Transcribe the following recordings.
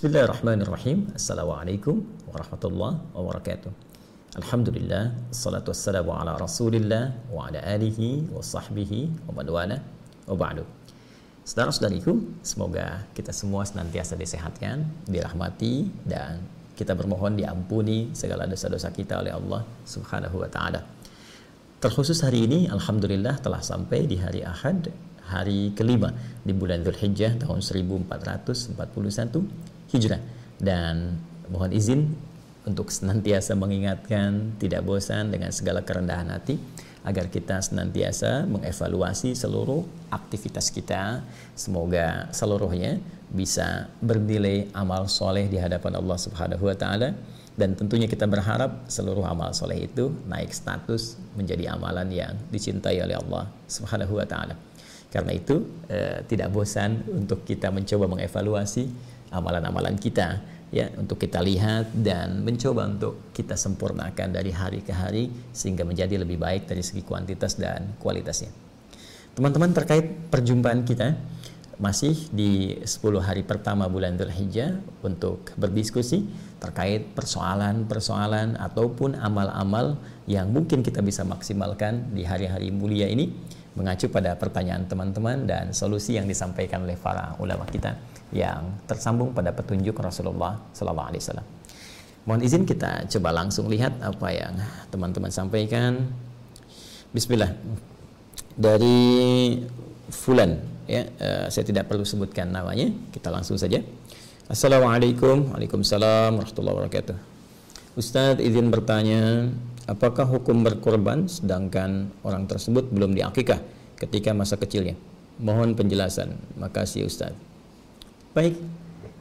Bismillahirrahmanirrahim. Assalamualaikum warahmatullahi wabarakatuh. Alhamdulillah, salatu wassalamu ala rasulillah wa ala alihi wa sahbihi wa man wala wa ba'du. Saudara-saudariku, semoga kita semua senantiasa disehatkan, dirahmati dan kita bermohon diampuni segala dosa-dosa kita oleh Allah Subhanahu wa taala. Terkhusus hari ini alhamdulillah telah sampai di hari Ahad hari kelima di bulan Dzulhijjah tahun 1441 Hijrah. Dan mohon izin untuk senantiasa mengingatkan tidak bosan dengan segala kerendahan hati agar kita senantiasa mengevaluasi seluruh aktivitas kita. Semoga seluruhnya bisa bernilai amal soleh di hadapan Allah Subhanahu wa taala. Dan tentunya kita berharap seluruh amal soleh itu naik status menjadi amalan yang dicintai oleh Allah Subhanahu wa taala. Karena itu eh, tidak bosan untuk kita mencoba mengevaluasi amalan-amalan kita ya untuk kita lihat dan mencoba untuk kita sempurnakan dari hari ke hari sehingga menjadi lebih baik dari segi kuantitas dan kualitasnya. Teman-teman terkait perjumpaan kita masih di 10 hari pertama bulan Dzulhijjah untuk berdiskusi terkait persoalan-persoalan ataupun amal-amal yang mungkin kita bisa maksimalkan di hari-hari mulia ini mengacu pada pertanyaan teman-teman dan solusi yang disampaikan oleh para ulama kita yang tersambung pada petunjuk Rasulullah Sallallahu Alaihi Wasallam. Mohon izin kita coba langsung lihat apa yang teman-teman sampaikan. Bismillah. Dari Fulan ya, uh, saya tidak perlu sebutkan namanya, kita langsung saja. Assalamualaikum, Waalaikumsalam warahmatullahi wabarakatuh. Ustadz izin bertanya, apakah hukum berkorban sedangkan orang tersebut belum diakikah ketika masa kecilnya? Mohon penjelasan. Makasih Ustaz. Baik.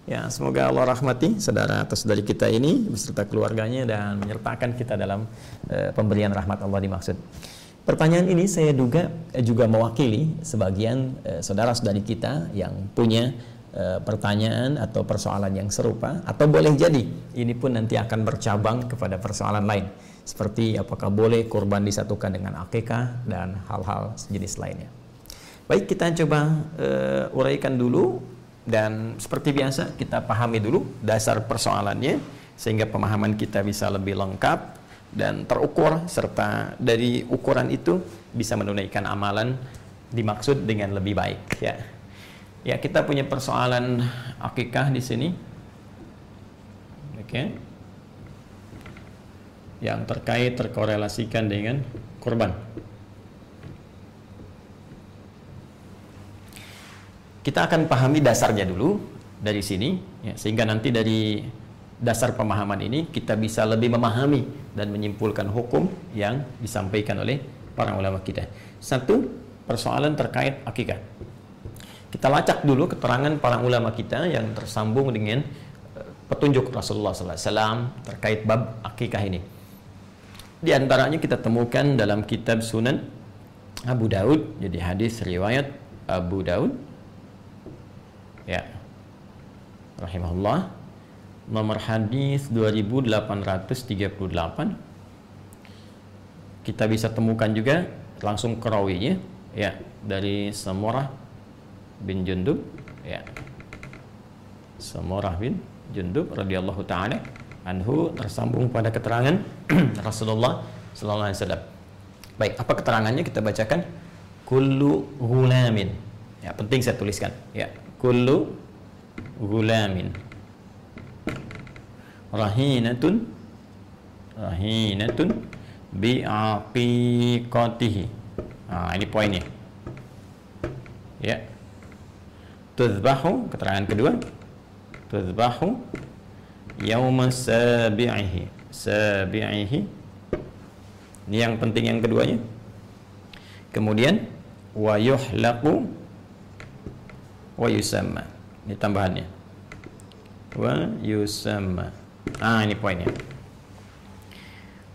Ya, semoga Allah rahmati saudara atau saudari kita ini beserta keluarganya dan menyertakan kita dalam uh, pemberian rahmat Allah dimaksud. Pertanyaan ini saya duga eh, juga mewakili sebagian uh, saudara-saudari kita yang punya uh, pertanyaan atau persoalan yang serupa atau boleh jadi ini pun nanti akan bercabang kepada persoalan lain seperti apakah boleh kurban disatukan dengan akikah dan hal-hal sejenis lainnya. Baik, kita coba uh, uraikan dulu dan seperti biasa kita pahami dulu dasar persoalannya sehingga pemahaman kita bisa lebih lengkap dan terukur serta dari ukuran itu bisa menunaikan amalan dimaksud dengan lebih baik ya. Ya, kita punya persoalan akikah di sini. Oke. Okay yang terkait terkorelasikan dengan kurban. Kita akan pahami dasarnya dulu dari sini, ya, sehingga nanti dari dasar pemahaman ini kita bisa lebih memahami dan menyimpulkan hukum yang disampaikan oleh para ulama kita. Satu, persoalan terkait akikah. Kita lacak dulu keterangan para ulama kita yang tersambung dengan eh, petunjuk Rasulullah SAW terkait bab akikah ini. Di antaranya kita temukan dalam kitab Sunan Abu Daud, jadi hadis riwayat Abu Daud. Ya. Rahimahullah. Nomor hadis 2838. Kita bisa temukan juga langsung kerawinya ya dari Samurah bin Jundub ya. Samurah bin Jundub radhiyallahu taala anhu tersambung pada keterangan Rasulullah sallallahu alaihi wasallam. Baik, apa keterangannya kita bacakan? Kullu gulamin. Ya, penting saya tuliskan. Ya, kullu gulamin. Rahinatun rahinatun bi'aqiqatihi. Nah, ini poinnya. Ya. Tuzbahu, keterangan kedua. Tuzbahu yauma sabi'ihi sabi'ihi ini yang penting yang keduanya kemudian wa yuhlaqu wa yusamma. Ini tambahannya. Wa yusamma. Ah ini poinnya.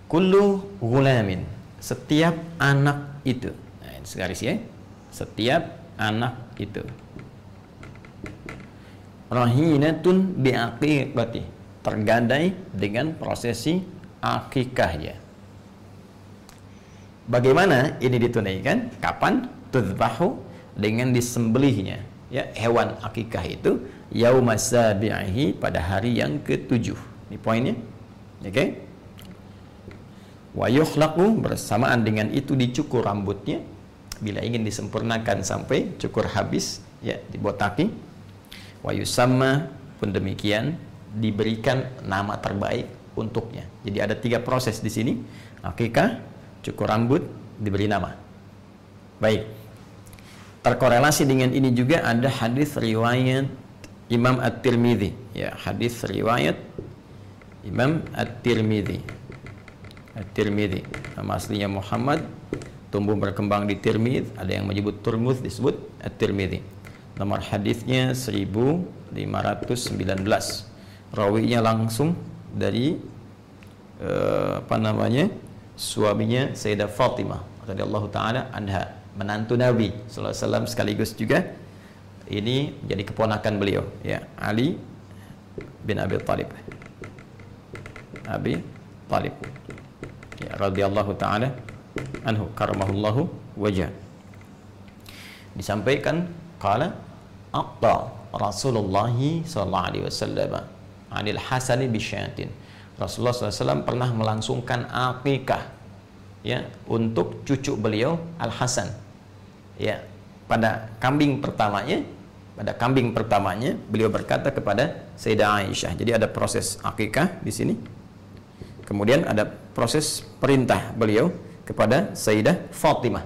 Kullu gulamin setiap anak itu. Nah, ini segaris ya. Setiap anak itu. Rahinatun biaqiqati. Tergadai dengan prosesi akikahnya. Bagaimana ini ditunaikan? Kapan? Tudbahu. Dengan disembelihnya. Ya hewan akikah itu yaumasabihi pada hari yang ketujuh. Ini poinnya. Oke. Okay? Wa yukhlaqu bersamaan dengan itu dicukur rambutnya bila ingin disempurnakan sampai cukur habis ya dibotaki. Wa yusamma pun demikian diberikan nama terbaik untuknya. Jadi ada tiga proses di sini. Akikah, cukur rambut, diberi nama. Baik. Terkorelasi dengan ini juga ada hadis riwayat Imam At-Tirmidzi. Ya, hadis riwayat Imam At-Tirmidzi At-Tirmidzi. Nama aslinya Muhammad, tumbuh berkembang di Tirmidz, ada yang menyebut Turmuz disebut At-Tirmidzi. Nomor hadisnya 1519. Rawinya langsung dari uh, apa namanya? suaminya Sayyidah Fatimah radhiyallahu taala anha, menantu Nabi sallallahu alaihi wasallam sekaligus juga ini jadi keponakan beliau ya Ali bin Abi Thalib. Abi Talib ya, radhiyallahu taala anhu karamahullahu wajah. Disampaikan qala aqta Rasulullah sallallahu alaihi wasallam anil hasani bisyatin Rasulullah SAW pernah melangsungkan akikah ya untuk cucu beliau Al Hasan ya pada kambing pertamanya pada kambing pertamanya beliau berkata kepada Sayyidah Aisyah jadi ada proses akikah di sini Kemudian ada proses perintah beliau kepada Sayyidah Fatimah.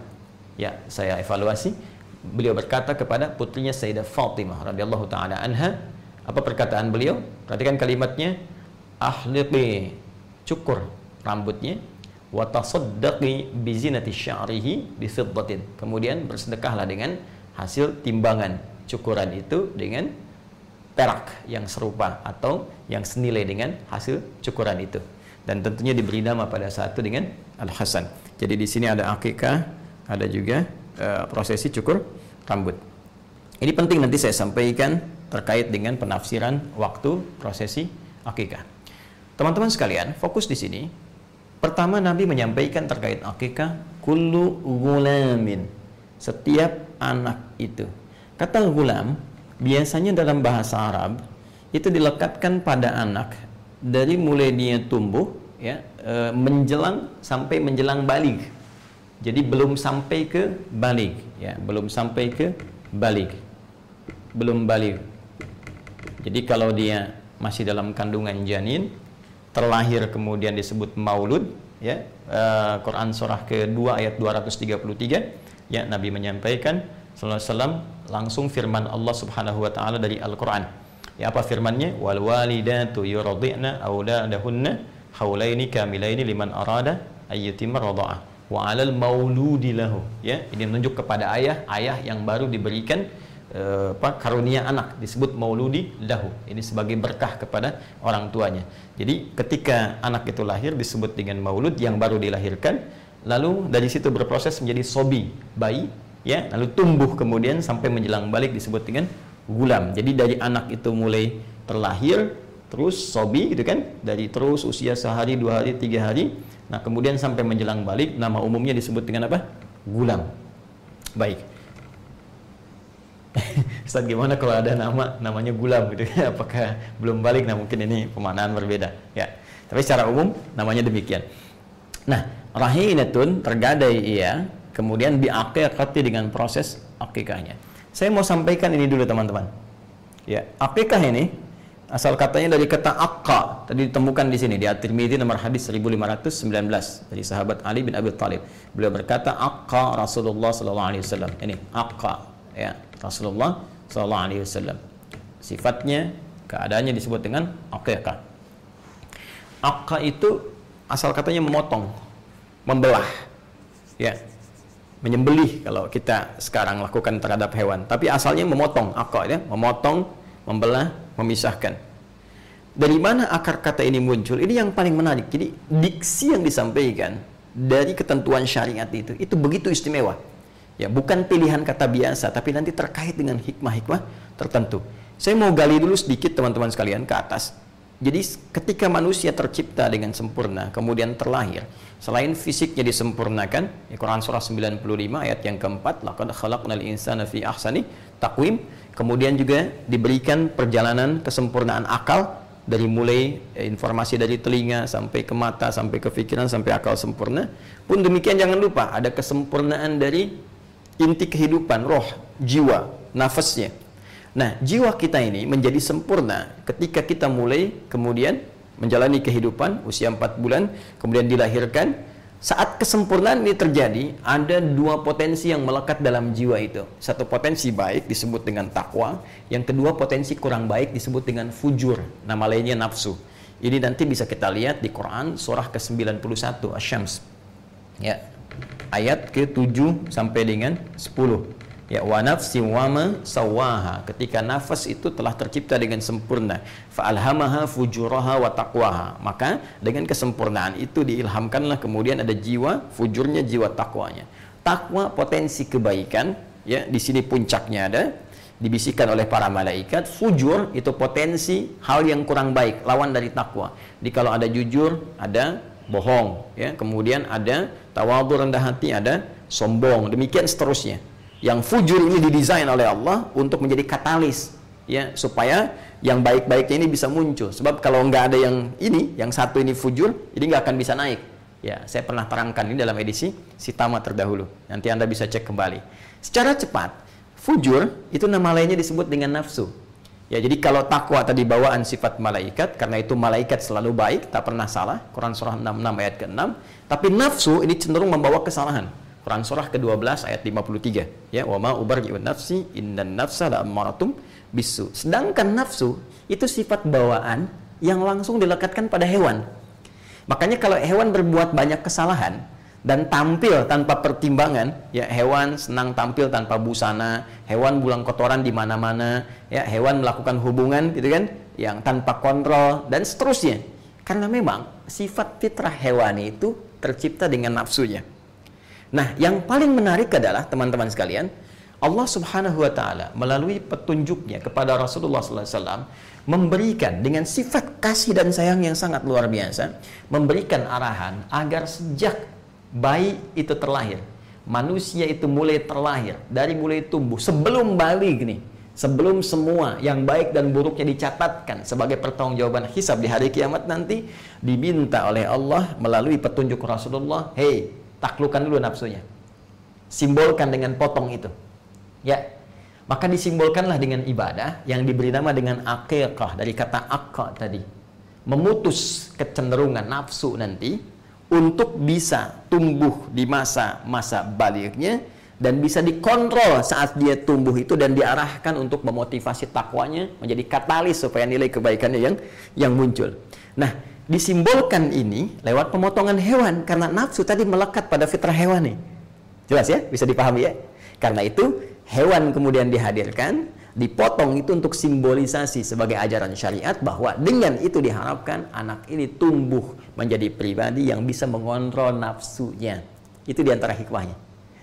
Ya, saya evaluasi. Beliau berkata kepada putrinya Sayyidah Fatimah radhiyallahu taala anha, apa perkataan beliau? Perhatikan kalimatnya, ahliqi cukur rambutnya wa tasaddaqi bi zinati sya'rihi bi. Kemudian bersedekahlah dengan hasil timbangan cukuran itu dengan perak yang serupa atau yang senilai dengan hasil cukuran itu dan tentunya diberi nama pada saat itu dengan Al Hasan. Jadi di sini ada akikah, ada juga uh, prosesi cukur rambut. Ini penting nanti saya sampaikan terkait dengan penafsiran waktu prosesi akikah. Teman-teman sekalian, fokus di sini. Pertama Nabi menyampaikan terkait akikah kullu gulamin. Setiap anak itu. Kata gulam biasanya dalam bahasa Arab itu dilekatkan pada anak dari mulai dia tumbuh ya e, menjelang sampai menjelang balik. Jadi belum sampai ke balik ya, belum sampai ke balik. Belum balik. Jadi kalau dia masih dalam kandungan janin, terlahir kemudian disebut maulud ya. E, Quran surah ke-2 ayat 233 ya Nabi menyampaikan sallallahu alaihi wasallam langsung firman Allah Subhanahu wa taala dari Al-Qur'an Ya apa firmannya? Wal walidatu yurdi'na auladahunna haulaini kamilaini liman arada ayyutimma radha'ah. Wa 'alal mauludi lahu. Ya, ini menunjuk kepada ayah, ayah yang baru diberikan uh, apa karunia anak disebut mauludi lahu. Ini sebagai berkah kepada orang tuanya. Jadi ketika anak itu lahir disebut dengan maulud yang baru dilahirkan, lalu dari situ berproses menjadi sobi, bayi, ya, lalu tumbuh kemudian sampai menjelang balik disebut dengan gulam. Jadi dari anak itu mulai terlahir, terus sobi gitu kan, dari terus usia sehari, dua hari, tiga hari. Nah kemudian sampai menjelang balik, nama umumnya disebut dengan apa? Gulam. Baik. Ustaz gimana kalau ada nama namanya gulam gitu ya? Apakah belum balik? Nah mungkin ini pemanaan berbeda ya. Tapi secara umum namanya demikian. Nah, rahinatun tergadai ia, kemudian biakikati dengan proses akikahnya. Saya mau sampaikan ini dulu teman-teman. Ya, akikah ini asal katanya dari kata akka tadi ditemukan di sini di At-Tirmidzi nomor hadis 1519 dari sahabat Ali bin Abi Thalib. Beliau berkata akka Rasulullah sallallahu alaihi wasallam. Ini akka ya, Rasulullah sallallahu alaihi wasallam. Sifatnya keadaannya disebut dengan akikah. Akka itu asal katanya memotong, membelah. Ya, menyembelih kalau kita sekarang lakukan terhadap hewan tapi asalnya memotong akar ya memotong membelah memisahkan dari mana akar kata ini muncul ini yang paling menarik jadi diksi yang disampaikan dari ketentuan syariat itu itu begitu istimewa ya bukan pilihan kata biasa tapi nanti terkait dengan hikmah-hikmah tertentu. Saya mau gali dulu sedikit teman-teman sekalian ke atas. Jadi ketika manusia tercipta dengan sempurna, kemudian terlahir, selain fisiknya disempurnakan, ya Quran surah 95 ayat yang keempat, laqad khalaqnal insana fi ahsani taqwim, kemudian juga diberikan perjalanan kesempurnaan akal dari mulai eh, informasi dari telinga sampai ke mata sampai ke pikiran sampai akal sempurna. Pun demikian jangan lupa ada kesempurnaan dari inti kehidupan, roh, jiwa, nafasnya Nah, jiwa kita ini menjadi sempurna ketika kita mulai kemudian menjalani kehidupan usia 4 bulan, kemudian dilahirkan. Saat kesempurnaan ini terjadi, ada dua potensi yang melekat dalam jiwa itu. Satu potensi baik disebut dengan takwa, yang kedua potensi kurang baik disebut dengan fujur, nama lainnya nafsu. Ini nanti bisa kita lihat di Quran surah ke-91 Asy-Syams. Ya. Ayat ke-7 sampai dengan 10 ya wa nafsi wama sawaha. Ketika nafas itu telah tercipta dengan sempurna fa alhamaha fujuraha wa taqwaha. Maka dengan kesempurnaan itu diilhamkanlah kemudian ada jiwa fujurnya jiwa takwanya takwa potensi kebaikan ya di sini puncaknya ada dibisikkan oleh para malaikat. Fujur itu potensi hal yang kurang baik lawan dari takwa di kalau ada jujur ada bohong ya kemudian ada tawadhu rendah hati ada sombong demikian seterusnya yang fujur ini didesain oleh Allah untuk menjadi katalis ya supaya yang baik-baiknya ini bisa muncul. Sebab kalau nggak ada yang ini, yang satu ini fujur, jadi nggak akan bisa naik. Ya, saya pernah terangkan ini dalam edisi Sitama terdahulu. Nanti Anda bisa cek kembali. Secara cepat, fujur itu nama lainnya disebut dengan nafsu. Ya, jadi kalau takwa tadi bawaan sifat malaikat, karena itu malaikat selalu baik, tak pernah salah. Quran surah 66 ayat ke-6. Tapi nafsu ini cenderung membawa kesalahan. Quran surah ke-12 ayat 53 ya wa ma ubarri'un nafsi innan nafsa la'amaratum bisu sedangkan nafsu itu sifat bawaan yang langsung dilekatkan pada hewan makanya kalau hewan berbuat banyak kesalahan dan tampil tanpa pertimbangan ya hewan senang tampil tanpa busana hewan buang kotoran di mana-mana ya hewan melakukan hubungan gitu kan yang tanpa kontrol dan seterusnya. Karena memang sifat fitrah hewani itu tercipta dengan nafsunya. Nah, yang paling menarik adalah teman-teman sekalian, Allah Subhanahu wa taala melalui petunjuknya kepada Rasulullah wasallam memberikan dengan sifat kasih dan sayang yang sangat luar biasa, memberikan arahan agar sejak bayi itu terlahir, manusia itu mulai terlahir, dari mulai tumbuh sebelum balik nih, sebelum semua yang baik dan buruknya dicatatkan sebagai pertanggungjawaban hisab di hari kiamat nanti diminta oleh Allah melalui petunjuk Rasulullah, "Hei, taklukkan dulu nafsunya. Simbolkan dengan potong itu. Ya. Maka disimbolkanlah dengan ibadah yang diberi nama dengan akikah dari kata akka tadi. Memutus kecenderungan nafsu nanti untuk bisa tumbuh di masa-masa baliknya dan bisa dikontrol saat dia tumbuh itu dan diarahkan untuk memotivasi takwanya menjadi katalis supaya nilai kebaikannya yang yang muncul. Nah, disimbolkan ini lewat pemotongan hewan karena nafsu tadi melekat pada fitrah hewan nih. Jelas ya? Bisa dipahami ya? Karena itu hewan kemudian dihadirkan, dipotong itu untuk simbolisasi sebagai ajaran syariat bahwa dengan itu diharapkan anak ini tumbuh menjadi pribadi yang bisa mengontrol nafsunya. Itu di antara hikmahnya.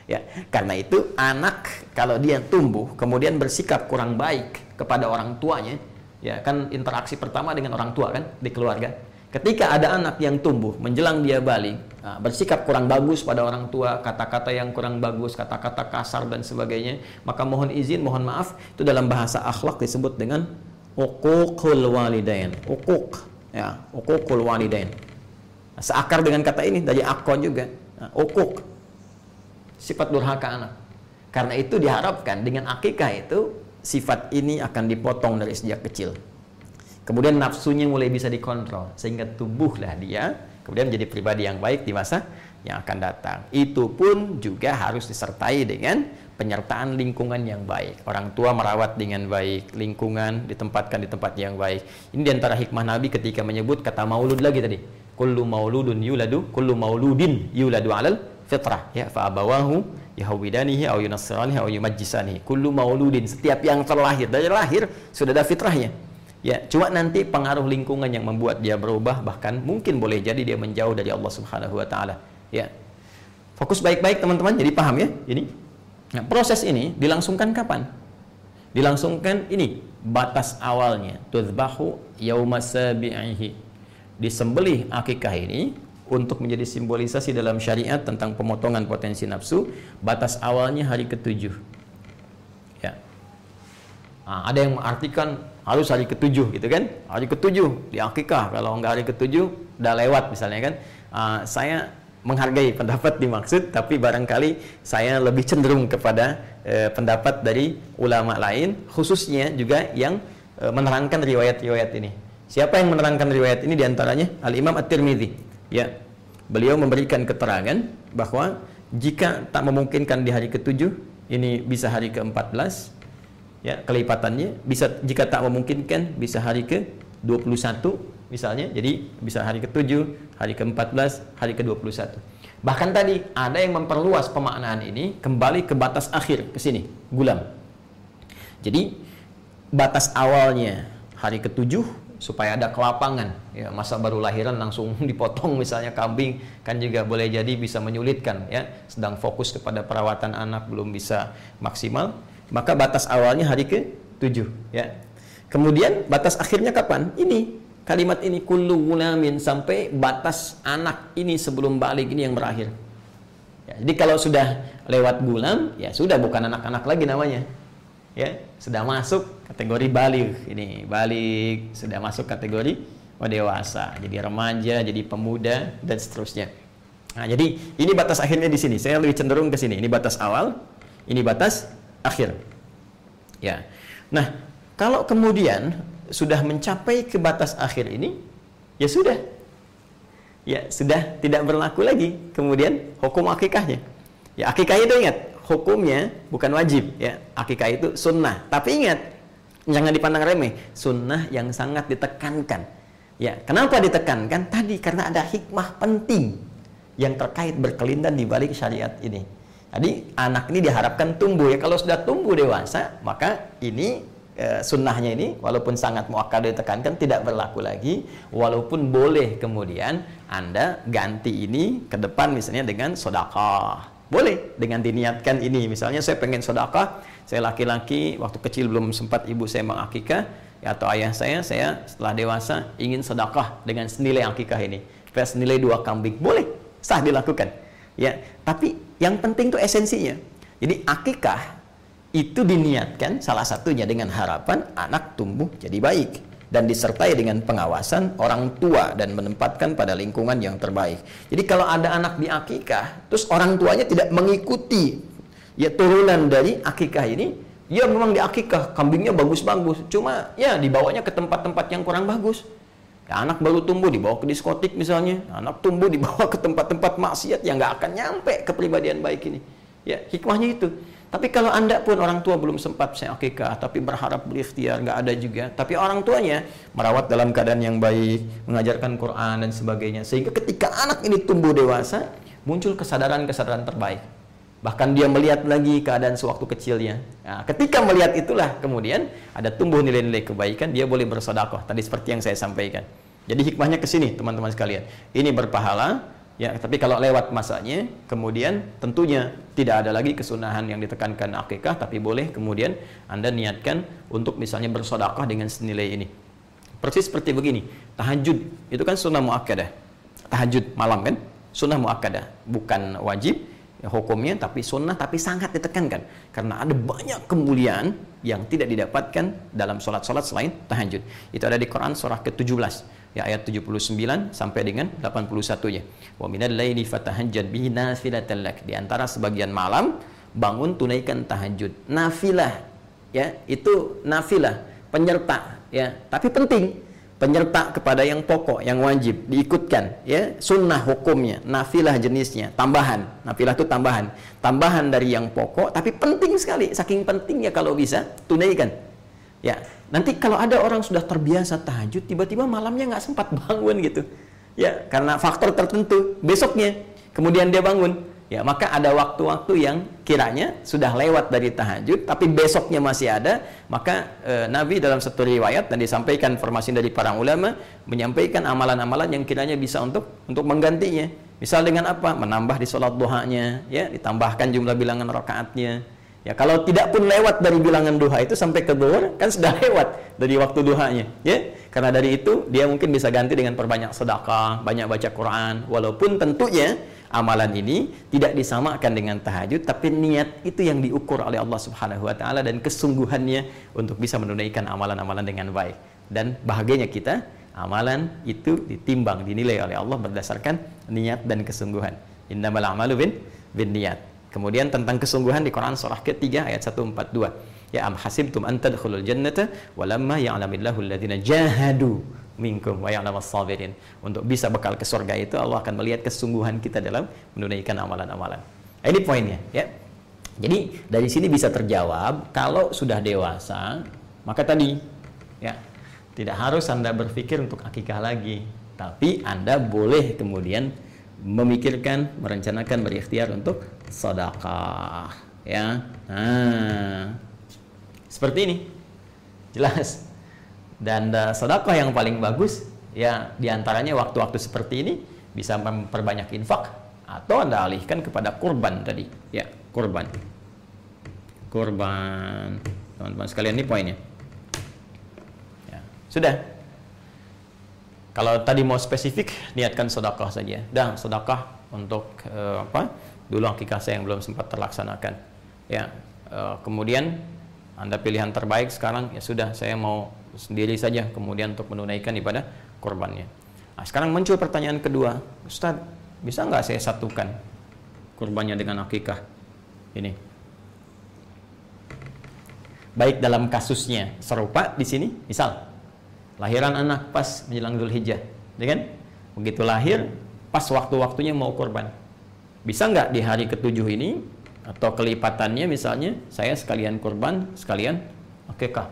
Ya, karena itu anak kalau dia tumbuh kemudian bersikap kurang baik kepada orang tuanya, ya kan interaksi pertama dengan orang tua kan di keluarga Ketika ada anak yang tumbuh menjelang dia balik, nah, bersikap kurang bagus pada orang tua, kata-kata yang kurang bagus, kata-kata kasar dan sebagainya, maka mohon izin, mohon maaf, itu dalam bahasa akhlak disebut dengan uququl walidain. Uquq, ya, uququl walidain. Seakar dengan kata ini dari akon juga. Nah, uquq. Sifat durhaka anak. Karena itu diharapkan dengan akikah itu sifat ini akan dipotong dari sejak kecil. Kemudian nafsunya mulai bisa dikontrol sehingga tubuhlah dia kemudian menjadi pribadi yang baik di masa yang akan datang. Itu pun juga harus disertai dengan penyertaan lingkungan yang baik. Orang tua merawat dengan baik, lingkungan ditempatkan di tempat yang baik. Ini di antara hikmah Nabi ketika menyebut kata maulud lagi tadi. Kullu mauludun yuladu, kullu mauludin yuladu alal fitrah. Ya, fa abawahu yahwidanihi au yunassiranihi au yumajjisanihi. Kullu mauludin, setiap yang terlahir dari lahir sudah ada fitrahnya Ya, cuma nanti pengaruh lingkungan yang membuat dia berubah bahkan mungkin boleh jadi dia menjauh dari Allah Subhanahu wa taala. Ya. Fokus baik-baik teman-teman, jadi paham ya ini. Nah, proses ini dilangsungkan kapan? Dilangsungkan ini batas awalnya tuzbahu yauma sabi'ihi disembelih akikah ini untuk menjadi simbolisasi dalam syariat tentang pemotongan potensi nafsu batas awalnya hari ketujuh. Ya. Nah, ada yang mengartikan harus hari ketujuh gitu kan? Hari ketujuh di akikah. Kalau nggak hari ketujuh udah lewat misalnya kan? Uh, saya menghargai pendapat dimaksud tapi barangkali saya lebih cenderung kepada eh, pendapat dari ulama lain khususnya juga yang eh, menerangkan riwayat-riwayat ini. Siapa yang menerangkan riwayat ini? Di antaranya Al Imam At-Tirmidzi. Ya, beliau memberikan keterangan bahwa jika tak memungkinkan di hari ketujuh ini bisa hari ke-14 ya kelipatannya bisa jika tak memungkinkan bisa hari ke-21 misalnya. Jadi bisa hari ke-7 hari ke-14 hari ke-21 bahkan tadi ada yang memperluas pemaknaan ini kembali ke batas akhir ke sini gulam. Jadi batas awalnya hari ke-7 supaya ada kelapangan ya masa baru lahiran langsung dipotong misalnya kambing kan juga boleh jadi bisa menyulitkan ya sedang fokus kepada perawatan anak belum bisa maksimal maka batas awalnya hari ke-7 ya kemudian batas akhirnya kapan ini kalimat ini kullu gulamin sampai batas anak ini sebelum balik ini yang berakhir. Ya, jadi kalau sudah lewat gulam, ya sudah bukan anak-anak lagi namanya. Ya, sudah masuk kategori balik. Ini balik sudah masuk kategori oh, dewasa, jadi remaja, jadi pemuda dan seterusnya. Nah, jadi ini batas akhirnya di sini. Saya lebih cenderung ke sini. Ini batas awal, ini batas akhir. Ya. Nah, kalau kemudian sudah mencapai ke batas akhir ini, ya sudah. Ya, sudah tidak berlaku lagi. Kemudian hukum akikahnya. Ya, akikah itu ingat, hukumnya bukan wajib, ya. Akikah itu sunnah. Tapi ingat, jangan dipandang remeh, sunnah yang sangat ditekankan. Ya, kenapa ditekankan? Tadi karena ada hikmah penting yang terkait berkelindan di balik syariat ini. Jadi anak ini diharapkan tumbuh ya. Kalau sudah tumbuh dewasa, maka ini e, sunnahnya ini walaupun sangat muakkad ditekankan tidak berlaku lagi walaupun boleh kemudian anda ganti ini ke depan misalnya dengan sodakah boleh dengan diniatkan ini. Misalnya saya pengen sodakah saya laki-laki waktu kecil belum sempat ibu saya mengakikah ya, atau ayah saya saya setelah dewasa ingin sedekah dengan senilai akikah ini. Supaya senilai dua kambing. Boleh sah dilakukan. Ya tapi yang penting itu esensinya. Jadi akikah itu diniatkan salah satunya dengan harapan anak tumbuh jadi baik dan disertai dengan pengawasan orang tua dan menempatkan pada lingkungan yang terbaik. Jadi kalau ada anak di akikah, terus orang tuanya tidak mengikuti ya turunan dari akikah ini, ya memang di akikah kambingnya bagus-bagus, cuma ya dibawanya ke tempat-tempat yang kurang bagus. Ya, anak baru tumbuh dibawa ke diskotik misalnya, anak tumbuh dibawa ke tempat-tempat maksiat yang nggak akan nyampe kepribadian baik ini. Ya hikmahnya itu. Tapi kalau anda pun orang tua belum sempat saya akikah, tapi berharap berikhtiar, nggak ada juga. Tapi orang tuanya merawat dalam keadaan yang baik, mengajarkan Quran dan sebagainya. Sehingga ketika anak ini tumbuh dewasa, muncul kesadaran-kesadaran terbaik. Bahkan dia melihat lagi keadaan sewaktu kecilnya. Nah, ketika melihat itulah kemudian ada tumbuh nilai-nilai kebaikan, dia boleh bersodakoh. Tadi seperti yang saya sampaikan. Jadi hikmahnya ke sini teman-teman sekalian. Ini berpahala, Ya, tapi kalau lewat masanya, kemudian tentunya tidak ada lagi kesunahan yang ditekankan akikah, tapi boleh kemudian Anda niatkan untuk misalnya bersodakah dengan senilai ini. Persis seperti begini, tahajud itu kan sunnah muakkadah. Tahajud malam kan, sunnah muakkadah, bukan wajib ya, hukumnya, tapi sunnah, tapi sangat ditekankan. Karena ada banyak kemuliaan yang tidak didapatkan dalam sholat-sholat selain tahajud. Itu ada di Quran surah ke-17 ya ayat 79 sampai dengan 81 ya. Wa minal laili fatahajjad bihi nafilatan lak. Di antara sebagian malam bangun tunaikan tahajud. Nafilah ya, itu nafilah, penyerta ya, tapi penting penyerta kepada yang pokok, yang wajib diikutkan ya, sunnah hukumnya, nafilah jenisnya, tambahan. Nafilah itu tambahan. Tambahan dari yang pokok tapi penting sekali, saking pentingnya kalau bisa tunaikan. Ya, Nanti kalau ada orang sudah terbiasa tahajud, tiba-tiba malamnya nggak sempat bangun gitu. Ya, karena faktor tertentu. Besoknya, kemudian dia bangun. Ya, maka ada waktu-waktu yang kiranya sudah lewat dari tahajud, tapi besoknya masih ada. Maka e, Nabi dalam satu riwayat dan disampaikan informasi dari para ulama menyampaikan amalan-amalan yang kiranya bisa untuk untuk menggantinya. Misal dengan apa? Menambah di sholat duhanya, ya, ditambahkan jumlah bilangan rakaatnya, Ya, kalau tidak pun lewat dari bilangan duha itu sampai ke duhur kan sudah lewat dari waktu duhanya, ya. Karena dari itu dia mungkin bisa ganti dengan perbanyak sedekah, banyak baca Quran, walaupun tentunya amalan ini tidak disamakan dengan tahajud, tapi niat itu yang diukur oleh Allah Subhanahu wa taala dan kesungguhannya untuk bisa menunaikan amalan-amalan dengan baik. Dan bahagianya kita, amalan itu ditimbang, dinilai oleh Allah berdasarkan niat dan kesungguhan. Innamal a'malu bin bin niat. Kemudian tentang kesungguhan di Quran surah ketiga ayat 142. Ya am hasibtum an tadkhulul jannata walamma ya'lamillahu alladhina jahadu minkum wa ya'lamas sabirin. Untuk bisa bekal ke surga itu Allah akan melihat kesungguhan kita dalam menunaikan amalan-amalan. Nah, ini poinnya ya. Jadi dari sini bisa terjawab kalau sudah dewasa maka tadi ya tidak harus Anda berpikir untuk akikah lagi, tapi Anda boleh kemudian memikirkan, merencanakan, berikhtiar untuk sedekah, ya. Nah, seperti ini, jelas. Dan uh, sedekah yang paling bagus, ya di antaranya waktu-waktu seperti ini bisa memperbanyak infak atau anda alihkan kepada kurban tadi, ya kurban, kurban, teman-teman sekalian ini poinnya. Ya, sudah kalau tadi mau spesifik, niatkan sedekah saja. Dan sedekah untuk uh, apa? Dulu akikah saya yang belum sempat terlaksanakan. Ya. Uh, kemudian Anda pilihan terbaik sekarang ya sudah saya mau sendiri saja kemudian untuk menunaikan ibadah kurbannya. Nah, sekarang muncul pertanyaan kedua, Ustaz, bisa nggak saya satukan kurbannya dengan akikah? Ini. Baik dalam kasusnya serupa di sini, misal lahiran anak pas menjelang Dhul Hijjah, ya kan? Begitu lahir, pas waktu-waktunya mau korban. Bisa nggak di hari ketujuh ini atau kelipatannya misalnya saya sekalian korban, sekalian akikah.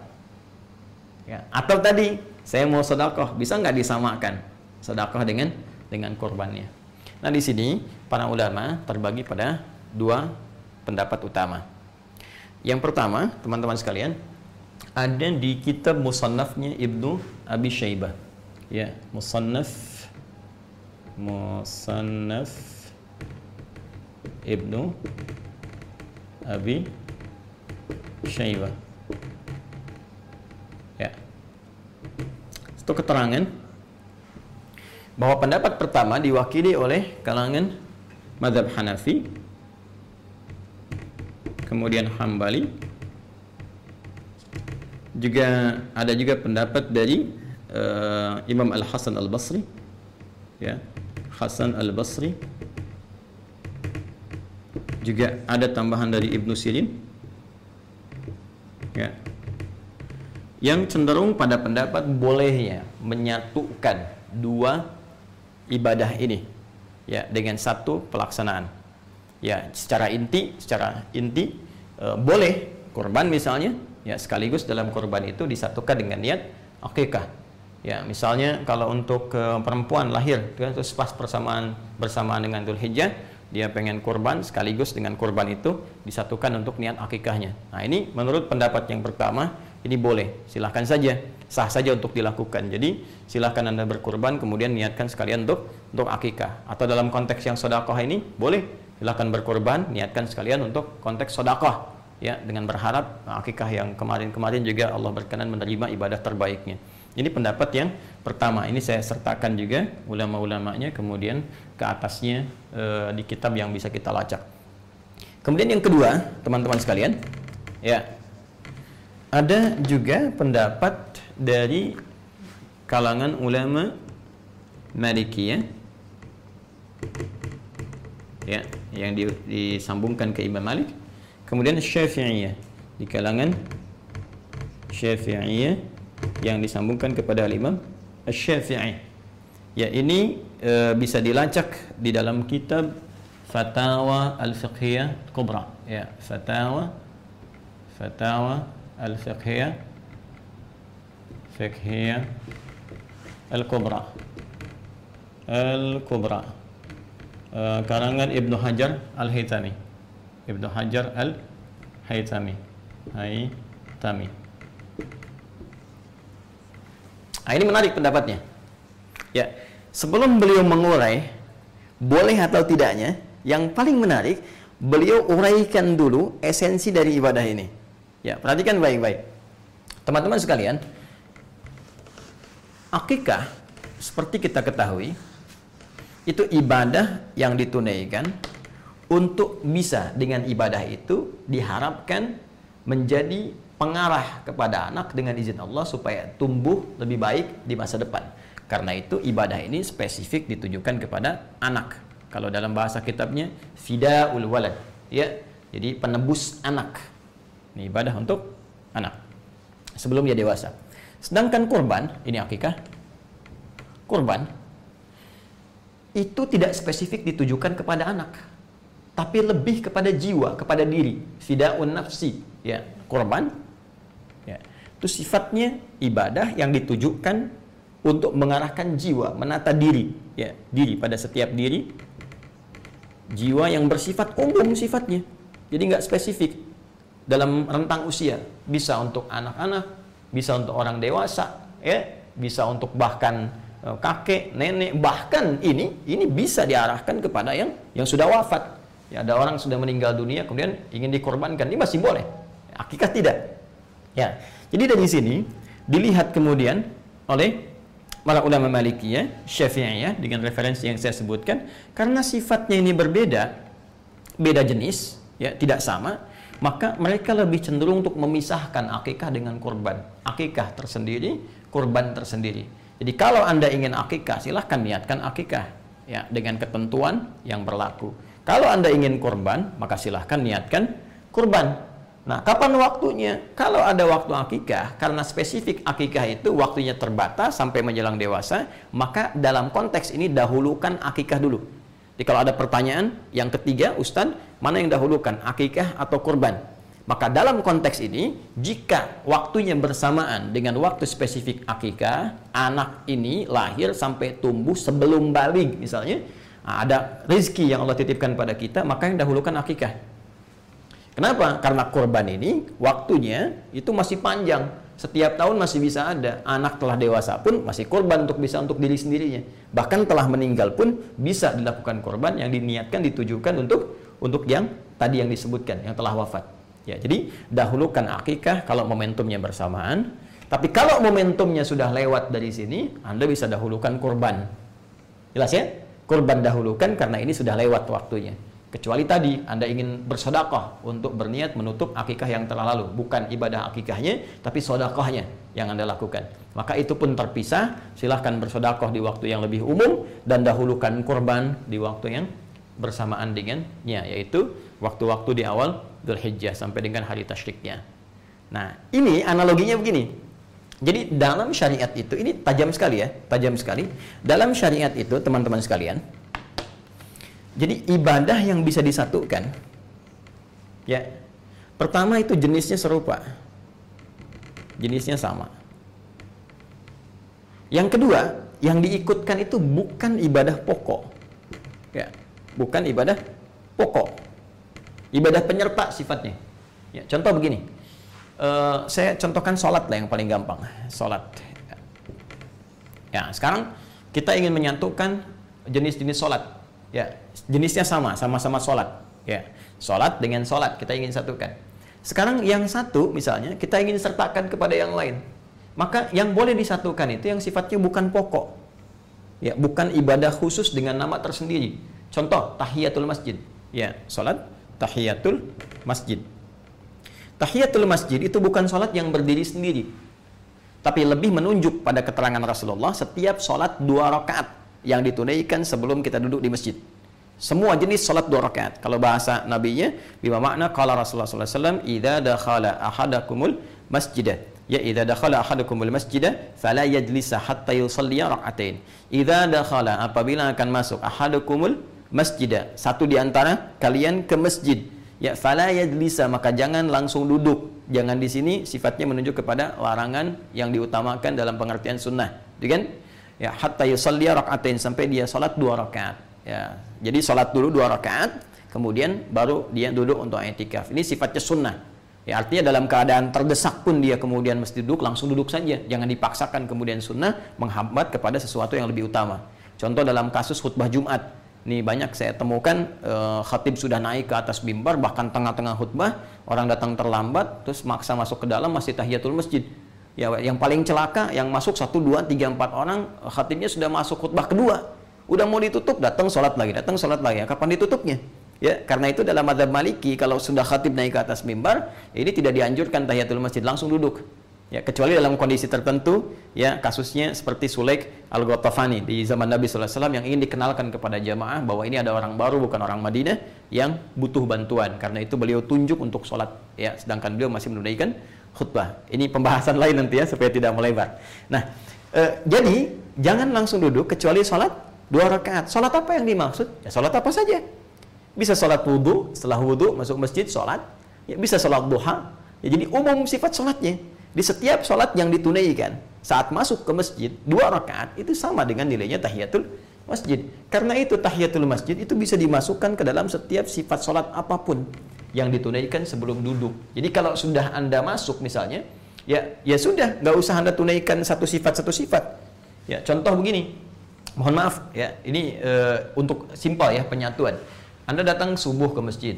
Ya. Atau tadi saya mau sedekah, bisa nggak disamakan sedekah dengan dengan korbannya. Nah di sini para ulama terbagi pada dua pendapat utama. Yang pertama, teman-teman sekalian, ada di kitab musannafnya Ibnu Abi Syaibah. Ya, musannaf musannaf Ibnu Abi Syaibah. Ya. Itu keterangan bahwa pendapat pertama diwakili oleh kalangan madhab Hanafi, kemudian Hambali, juga ada juga pendapat dari uh, Imam Al Hasan Al Basri ya Hasan Al Basri juga ada tambahan dari Ibnu Sirin. Ya. Yang cenderung pada pendapat bolehnya menyatukan dua ibadah ini ya dengan satu pelaksanaan. Ya secara inti secara inti e, boleh korban misalnya ya sekaligus dalam kurban itu disatukan dengan niat akikah ya misalnya kalau untuk uh, perempuan lahir terus pas persamaan bersamaan dengan Dhul Hijjah dia pengen kurban sekaligus dengan kurban itu disatukan untuk niat akikahnya nah ini menurut pendapat yang pertama ini boleh. Silahkan saja. Sah saja untuk dilakukan. Jadi silahkan anda berkurban kemudian niatkan sekalian untuk untuk akikah atau dalam konteks yang sodakoh ini boleh. Silahkan berkurban niatkan sekalian untuk konteks sodakoh ya dengan berharap akikah yang kemarin-kemarin juga Allah berkenan menerima ibadah terbaiknya. Ini pendapat yang pertama. Ini saya sertakan juga ulama-ulamanya kemudian ke atasnya e, di kitab yang bisa kita lacak. Kemudian yang kedua, teman-teman sekalian, ya. Ada juga pendapat dari kalangan ulama Malikiyah ya, yang disambungkan ke Imam Malik Kemudian Syafi'iyah di kalangan Syafi'iyah yang disambungkan kepada Imam Syafi'i. Ya ini e, bisa dilacak di dalam kitab Fatawa Al-Fiqhiyah Kubra. Ya, Fatawa Fatawa Al-Fiqhiyah Fiqhiyah Al-Kubra. Al-Kubra. E, karangan Ibnu Hajar Al-Haytami. Ibnu Hajar Al-Haytami. Haytami. Nah, ini menarik pendapatnya. Ya, sebelum beliau mengurai boleh atau tidaknya, yang paling menarik beliau uraikan dulu esensi dari ibadah ini. Ya, perhatikan baik-baik. Teman-teman sekalian, akikah seperti kita ketahui itu ibadah yang ditunaikan untuk bisa dengan ibadah itu diharapkan menjadi pengarah kepada anak dengan izin Allah supaya tumbuh lebih baik di masa depan. Karena itu ibadah ini spesifik ditujukan kepada anak. Kalau dalam bahasa kitabnya fidaul walad, ya. Jadi penebus anak. Ini ibadah untuk anak sebelum dia dewasa. Sedangkan kurban, ini akikah. Kurban itu tidak spesifik ditujukan kepada anak, tapi lebih kepada jiwa, kepada diri. Fidaun nafsi, ya. Kurban ya. Itu sifatnya ibadah yang ditujukan untuk mengarahkan jiwa, menata diri, ya, diri pada setiap diri, jiwa yang bersifat umum sifatnya, jadi nggak spesifik dalam rentang usia, bisa untuk anak-anak, bisa untuk orang dewasa, ya, bisa untuk bahkan e, kakek, nenek, bahkan ini ini bisa diarahkan kepada yang yang sudah wafat. Ya, ada orang sudah meninggal dunia kemudian ingin dikorbankan, ini masih boleh. Akikah tidak. Ya, jadi dari sini dilihat kemudian oleh para ulama Malikiyah, Syafi'iyah dengan referensi yang saya sebutkan karena sifatnya ini berbeda, beda jenis, ya, tidak sama, maka mereka lebih cenderung untuk memisahkan akikah dengan kurban. Akikah tersendiri, kurban tersendiri. Jadi kalau Anda ingin akikah, silahkan niatkan akikah ya dengan ketentuan yang berlaku. Kalau Anda ingin kurban, maka silahkan niatkan kurban Nah, kapan waktunya? Kalau ada waktu akikah, karena spesifik akikah itu waktunya terbatas sampai menjelang dewasa, maka dalam konteks ini dahulukan akikah dulu. Jadi kalau ada pertanyaan, yang ketiga, Ustadz, mana yang dahulukan, akikah atau kurban? Maka dalam konteks ini, jika waktunya bersamaan dengan waktu spesifik akikah, anak ini lahir sampai tumbuh sebelum balik misalnya, nah, ada rezeki yang Allah titipkan pada kita, maka yang dahulukan akikah. Kenapa? Karena korban ini waktunya itu masih panjang. Setiap tahun masih bisa ada. Anak telah dewasa pun masih korban untuk bisa untuk diri sendirinya. Bahkan telah meninggal pun bisa dilakukan korban yang diniatkan ditujukan untuk untuk yang tadi yang disebutkan yang telah wafat. Ya, jadi dahulukan akikah kalau momentumnya bersamaan. Tapi kalau momentumnya sudah lewat dari sini, Anda bisa dahulukan korban. Jelas ya? Korban dahulukan karena ini sudah lewat waktunya. Kecuali tadi Anda ingin bersedekah untuk berniat menutup akikah yang telah lalu. Bukan ibadah akikahnya, tapi sodakahnya yang Anda lakukan. Maka itu pun terpisah. Silahkan bersedekah di waktu yang lebih umum dan dahulukan korban di waktu yang bersamaan dengannya, yaitu waktu-waktu di awal Dhul Hijjah sampai dengan hari tasyriknya. Nah, ini analoginya begini. Jadi dalam syariat itu, ini tajam sekali ya, tajam sekali. Dalam syariat itu, teman-teman sekalian, jadi ibadah yang bisa disatukan, ya, pertama itu jenisnya serupa, jenisnya sama. Yang kedua, yang diikutkan itu bukan ibadah pokok, ya, bukan ibadah pokok, ibadah penyerta sifatnya. Ya, contoh begini, uh, saya contohkan sholat lah yang paling gampang, sholat. Ya, sekarang kita ingin menyatukan jenis-jenis sholat. Ya jenisnya sama sama-sama sholat. Ya sholat dengan sholat kita ingin satukan. Sekarang yang satu misalnya kita ingin sertakan kepada yang lain. Maka yang boleh disatukan itu yang sifatnya bukan pokok. Ya bukan ibadah khusus dengan nama tersendiri. Contoh tahiyatul masjid. Ya sholat tahiyatul masjid tahiyatul masjid itu bukan sholat yang berdiri sendiri tapi lebih menunjuk pada keterangan Rasulullah setiap sholat dua rakaat yang ditunaikan sebelum kita duduk di masjid. Semua jenis salat dua rakaat. Kalau bahasa nabinya, bima makna qala Rasulullah wasallam, "Idza dakhala ahadakumul masjidah." Ya idza dakhala ahadukumul masjidah fala yajlisa hatta yusalli rak'atain. Idza dakhala apabila akan masuk ahadukumul masjidah, satu di antara kalian ke masjid, ya fala yajlisa maka jangan langsung duduk. Jangan di sini sifatnya menunjuk kepada larangan yang diutamakan dalam pengertian sunnah. Gitu kan? ya hatta yusalli rakaatain sampai dia salat dua rakaat ya jadi salat dulu dua rakaat kemudian baru dia duduk untuk i'tikaf ini sifatnya sunnah ya artinya dalam keadaan terdesak pun dia kemudian mesti duduk langsung duduk saja jangan dipaksakan kemudian sunnah menghambat kepada sesuatu yang lebih utama contoh dalam kasus khutbah Jumat Ini banyak saya temukan uh, khatib sudah naik ke atas mimbar bahkan tengah-tengah khutbah orang datang terlambat terus maksa masuk ke dalam masih tahiyatul masjid. Ya yang paling celaka yang masuk satu dua tiga empat orang khatibnya sudah masuk khutbah kedua. Udah mau ditutup datang sholat lagi datang sholat lagi. Kapan ditutupnya? Ya karena itu dalam madhab maliki kalau sudah khatib naik ke atas mimbar ini tidak dianjurkan tahiyatul masjid langsung duduk ya kecuali dalam kondisi tertentu ya kasusnya seperti Sulaik al ghatafani di zaman Nabi SAW yang ingin dikenalkan kepada jamaah bahwa ini ada orang baru bukan orang Madinah yang butuh bantuan. Karena itu beliau tunjuk untuk sholat. Ya sedangkan beliau masih menunaikan khutbah. Ini pembahasan lain nanti ya supaya tidak melebar. Nah eh, jadi jangan langsung duduk kecuali sholat dua rakaat. Sholat apa yang dimaksud? Ya sholat apa saja. Bisa sholat wudhu setelah wudhu masuk masjid sholat. Ya bisa sholat duha. Ya, jadi umum sifat sholatnya di setiap sholat yang ditunaikan saat masuk ke masjid dua rakaat itu sama dengan nilainya tahiyatul masjid. Karena itu tahiyatul masjid itu bisa dimasukkan ke dalam setiap sifat sholat apa pun yang ditunaikan sebelum duduk. Jadi kalau sudah anda masuk misalnya, ya ya sudah nggak usah anda tunaikan satu sifat satu sifat. Ya contoh begini, mohon maaf ya ini uh, untuk simpel ya penyatuan. Anda datang subuh ke masjid,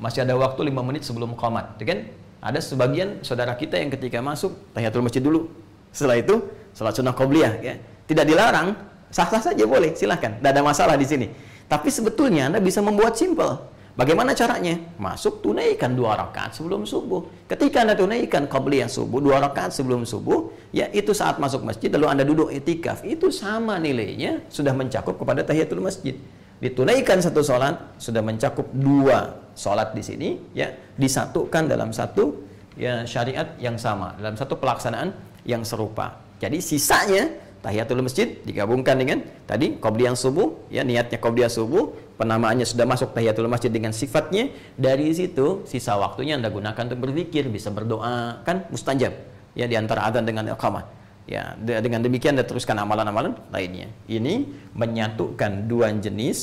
masih ada waktu lima menit sebelum qamat, ya kan? Ada sebagian saudara kita yang ketika masuk tahiyatul masjid dulu. Setelah itu salat sunnah qobliyah ya. Tidak dilarang, sah-sah saja boleh, silahkan. Tidak ada masalah di sini. Tapi sebetulnya Anda bisa membuat simple. Bagaimana caranya? Masuk tunaikan dua rakaat sebelum subuh. Ketika Anda tunaikan qobliyah subuh dua rakaat sebelum subuh, ya itu saat masuk masjid lalu Anda duduk itikaf, itu sama nilainya sudah mencakup kepada tahiyatul masjid. Ditunaikan satu sholat sudah mencakup dua sholat di sini ya disatukan dalam satu ya syariat yang sama dalam satu pelaksanaan yang serupa. Jadi sisanya tahiyatul masjid digabungkan dengan tadi qobliyah subuh ya niatnya qobliyah subuh penamaannya sudah masuk tahiyatul masjid dengan sifatnya dari situ sisa waktunya Anda gunakan untuk berzikir bisa berdoa kan mustajab ya di antara adzan dengan iqamah ya dengan demikian Anda teruskan amalan-amalan lainnya ini menyatukan dua jenis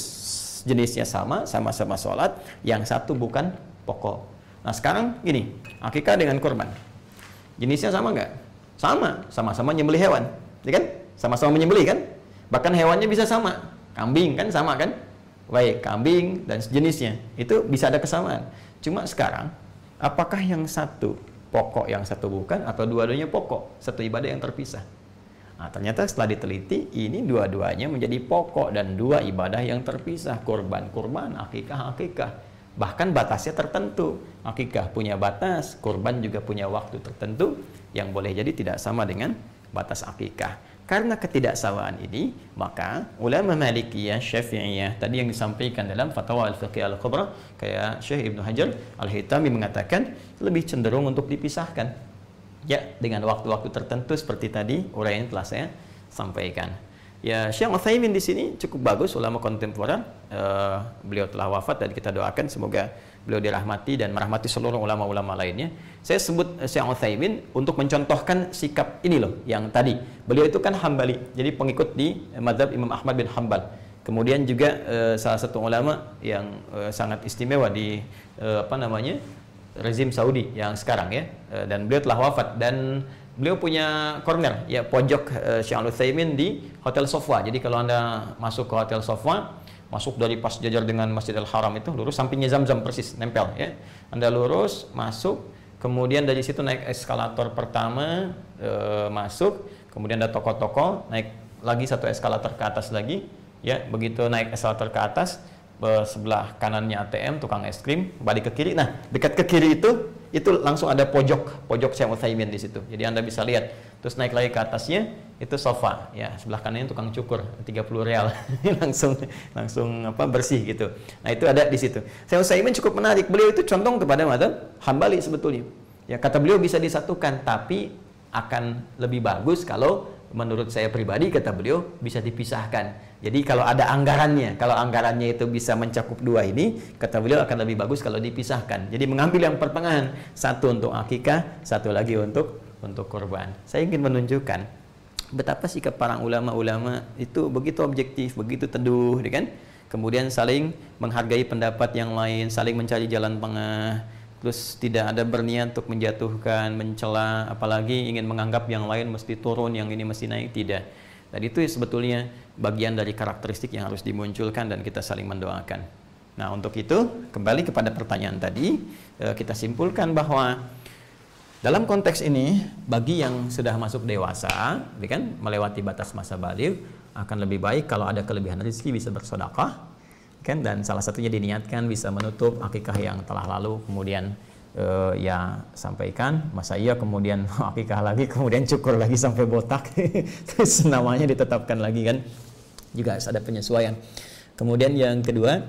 jenisnya sama, sama-sama sholat, yang satu bukan pokok. Nah sekarang gini, akikah dengan korban. Jenisnya sama nggak? Sama, sama-sama nyembelih hewan. Ya kan? Sama-sama menyembelih kan? Bahkan hewannya bisa sama. Kambing kan sama kan? Baik, kambing dan sejenisnya. Itu bisa ada kesamaan. Cuma sekarang, apakah yang satu pokok, yang satu bukan, atau dua-duanya pokok? Satu ibadah yang terpisah. Nah, ternyata setelah diteliti, ini dua-duanya menjadi pokok dan dua ibadah yang terpisah. Kurban-kurban, akikah-akikah. Bahkan batasnya tertentu. Akikah punya batas, kurban juga punya waktu tertentu yang boleh jadi tidak sama dengan batas akikah. Karena ketidaksamaan ini, maka ulama Malikiyah, Syafi'iyah, tadi yang disampaikan dalam Fatwa Al-Fiqh Al-Kubra, kayak Syekh Ibnu Hajar Al-Hitami mengatakan lebih cenderung untuk dipisahkan Ya, dengan waktu-waktu tertentu seperti tadi uraian telah saya sampaikan. Ya, Syekh Utsaimin di sini cukup bagus ulama kontemporer. Uh, beliau telah wafat dan kita doakan semoga beliau dirahmati dan merahmati seluruh ulama-ulama lainnya. Saya sebut Syekh Utsaimin untuk mencontohkan sikap ini loh yang tadi. Beliau itu kan Hambali, jadi pengikut di mazhab Imam Ahmad bin Hambal. Kemudian juga uh, salah satu ulama yang uh, sangat istimewa di uh, apa namanya? rezim Saudi yang sekarang ya eh, dan beliau telah wafat dan beliau punya corner ya pojok uh, Syekh Al di Hotel Sofwa. Jadi kalau Anda masuk ke Hotel Sofwa, masuk dari pas jajar dengan Masjidil Haram itu lurus sampingnya Zam-Zam persis nempel ya. Anda lurus masuk kemudian dari situ naik eskalator pertama uh, masuk, kemudian ada toko-toko, naik lagi satu eskalator ke atas lagi ya. Begitu naik eskalator ke atas sebelah kanannya ATM tukang es krim balik ke kiri nah dekat ke kiri itu itu langsung ada pojok pojok Syekh Utsaimin di situ. Jadi anda bisa lihat. Terus naik lagi ke atasnya itu sofa. Ya sebelah kanannya tukang cukur 30 real. Langsung langsung apa bersih gitu. Nah itu ada di situ. Syekh Utsaimin cukup menarik. Beliau itu condong kepada madzhab Hambali sebetulnya. Ya kata beliau bisa disatukan tapi akan lebih bagus kalau menurut saya pribadi kata beliau bisa dipisahkan. Jadi kalau ada anggarannya, kalau anggarannya itu bisa mencakup dua ini, kata beliau akan lebih bagus kalau dipisahkan. Jadi mengambil yang pertengahan, satu untuk akikah, satu lagi untuk untuk korban. Saya ingin menunjukkan betapa sikap para ulama-ulama itu begitu objektif, begitu teduh, ya kan? Kemudian saling menghargai pendapat yang lain, saling mencari jalan tengah terus tidak ada berniat untuk menjatuhkan, mencela, apalagi ingin menganggap yang lain mesti turun, yang ini mesti naik, tidak. Dan itu sebetulnya bagian dari karakteristik yang harus dimunculkan dan kita saling mendoakan. Nah, untuk itu kembali kepada pertanyaan tadi, eh, kita simpulkan bahwa dalam konteks ini bagi yang sudah masuk dewasa, ya kan melewati batas masa balik akan lebih baik kalau ada kelebihan rezeki bisa bersedekah kan dan salah satunya diniatkan bisa menutup akikah yang telah lalu kemudian uh, ya sampaikan masa iya kemudian akikah lagi kemudian cukur lagi sampai botak. Terus namanya ditetapkan lagi kan. Juga harus ada penyesuaian. Kemudian yang kedua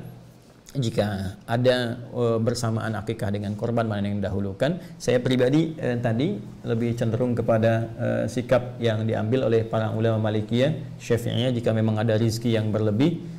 jika ada uh, bersamaan akikah dengan korban mana yang dahulukan saya pribadi uh, tadi lebih cenderung kepada uh, sikap yang diambil oleh para ulama Malikiyah Syafi'iyah. Jika memang ada rizki yang berlebih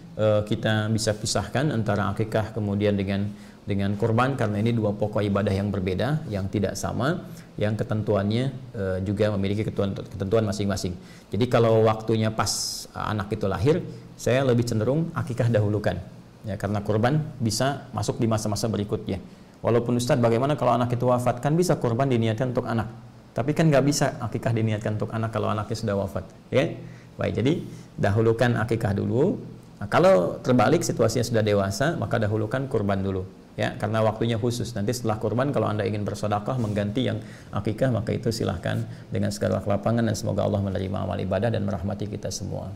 kita bisa pisahkan antara akikah kemudian dengan dengan kurban karena ini dua pokok ibadah yang berbeda yang tidak sama yang ketentuannya e, juga memiliki ketentuan masing-masing. Jadi kalau waktunya pas anak itu lahir, saya lebih cenderung akikah dahulukan. Ya karena kurban bisa masuk di masa-masa berikutnya. Walaupun Ustadz bagaimana kalau anak itu wafat? Kan bisa kurban diniatkan untuk anak. Tapi kan nggak bisa akikah diniatkan untuk anak kalau anaknya sudah wafat. Ya, baik. Jadi dahulukan akikah dulu. Nah, kalau terbalik situasinya sudah dewasa, maka dahulukan kurban dulu ya karena waktunya khusus. Nanti setelah kurban kalau anda ingin bersedekah mengganti yang akikah maka itu silahkan dengan segala kelapangan dan semoga Allah menerima amal ibadah dan merahmati kita semua.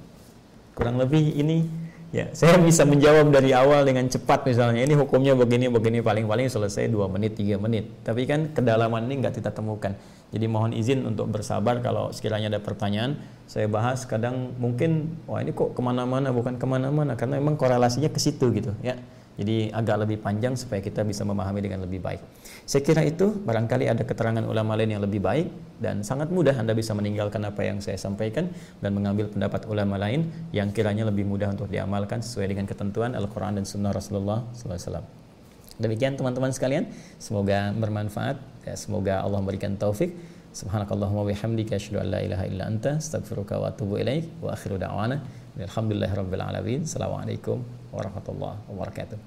Kurang lebih ini ya saya bisa menjawab dari awal dengan cepat misalnya. Ini hukumnya begini begini paling-paling selesai dua menit tiga menit. Tapi kan kedalaman ini nggak kita temukan. Jadi mohon izin untuk bersabar kalau sekiranya ada pertanyaan saya bahas kadang mungkin wah ini kok ke mana-mana bukan ke mana-mana karena memang korelasinya ke situ gitu ya jadi agak lebih panjang supaya kita bisa memahami dengan lebih baik. Saya kira itu barangkali ada keterangan ulama lain yang lebih baik dan sangat mudah Anda bisa meninggalkan apa yang saya sampaikan dan mengambil pendapat ulama lain yang kiranya lebih mudah untuk diamalkan sesuai dengan ketentuan Al-Quran dan Sunnah Rasulullah SAW. Demikian teman-teman sekalian, semoga bermanfaat. Ya, semoga Allah memberikan taufik. Subhanakallahumma bihamdika asyhadu an la ilaha illa anta astaghfiruka wa atubu ilaik wa akhiru da'wana alhamdulillahirabbil alamin. Assalamualaikum warahmatullahi wabarakatuh.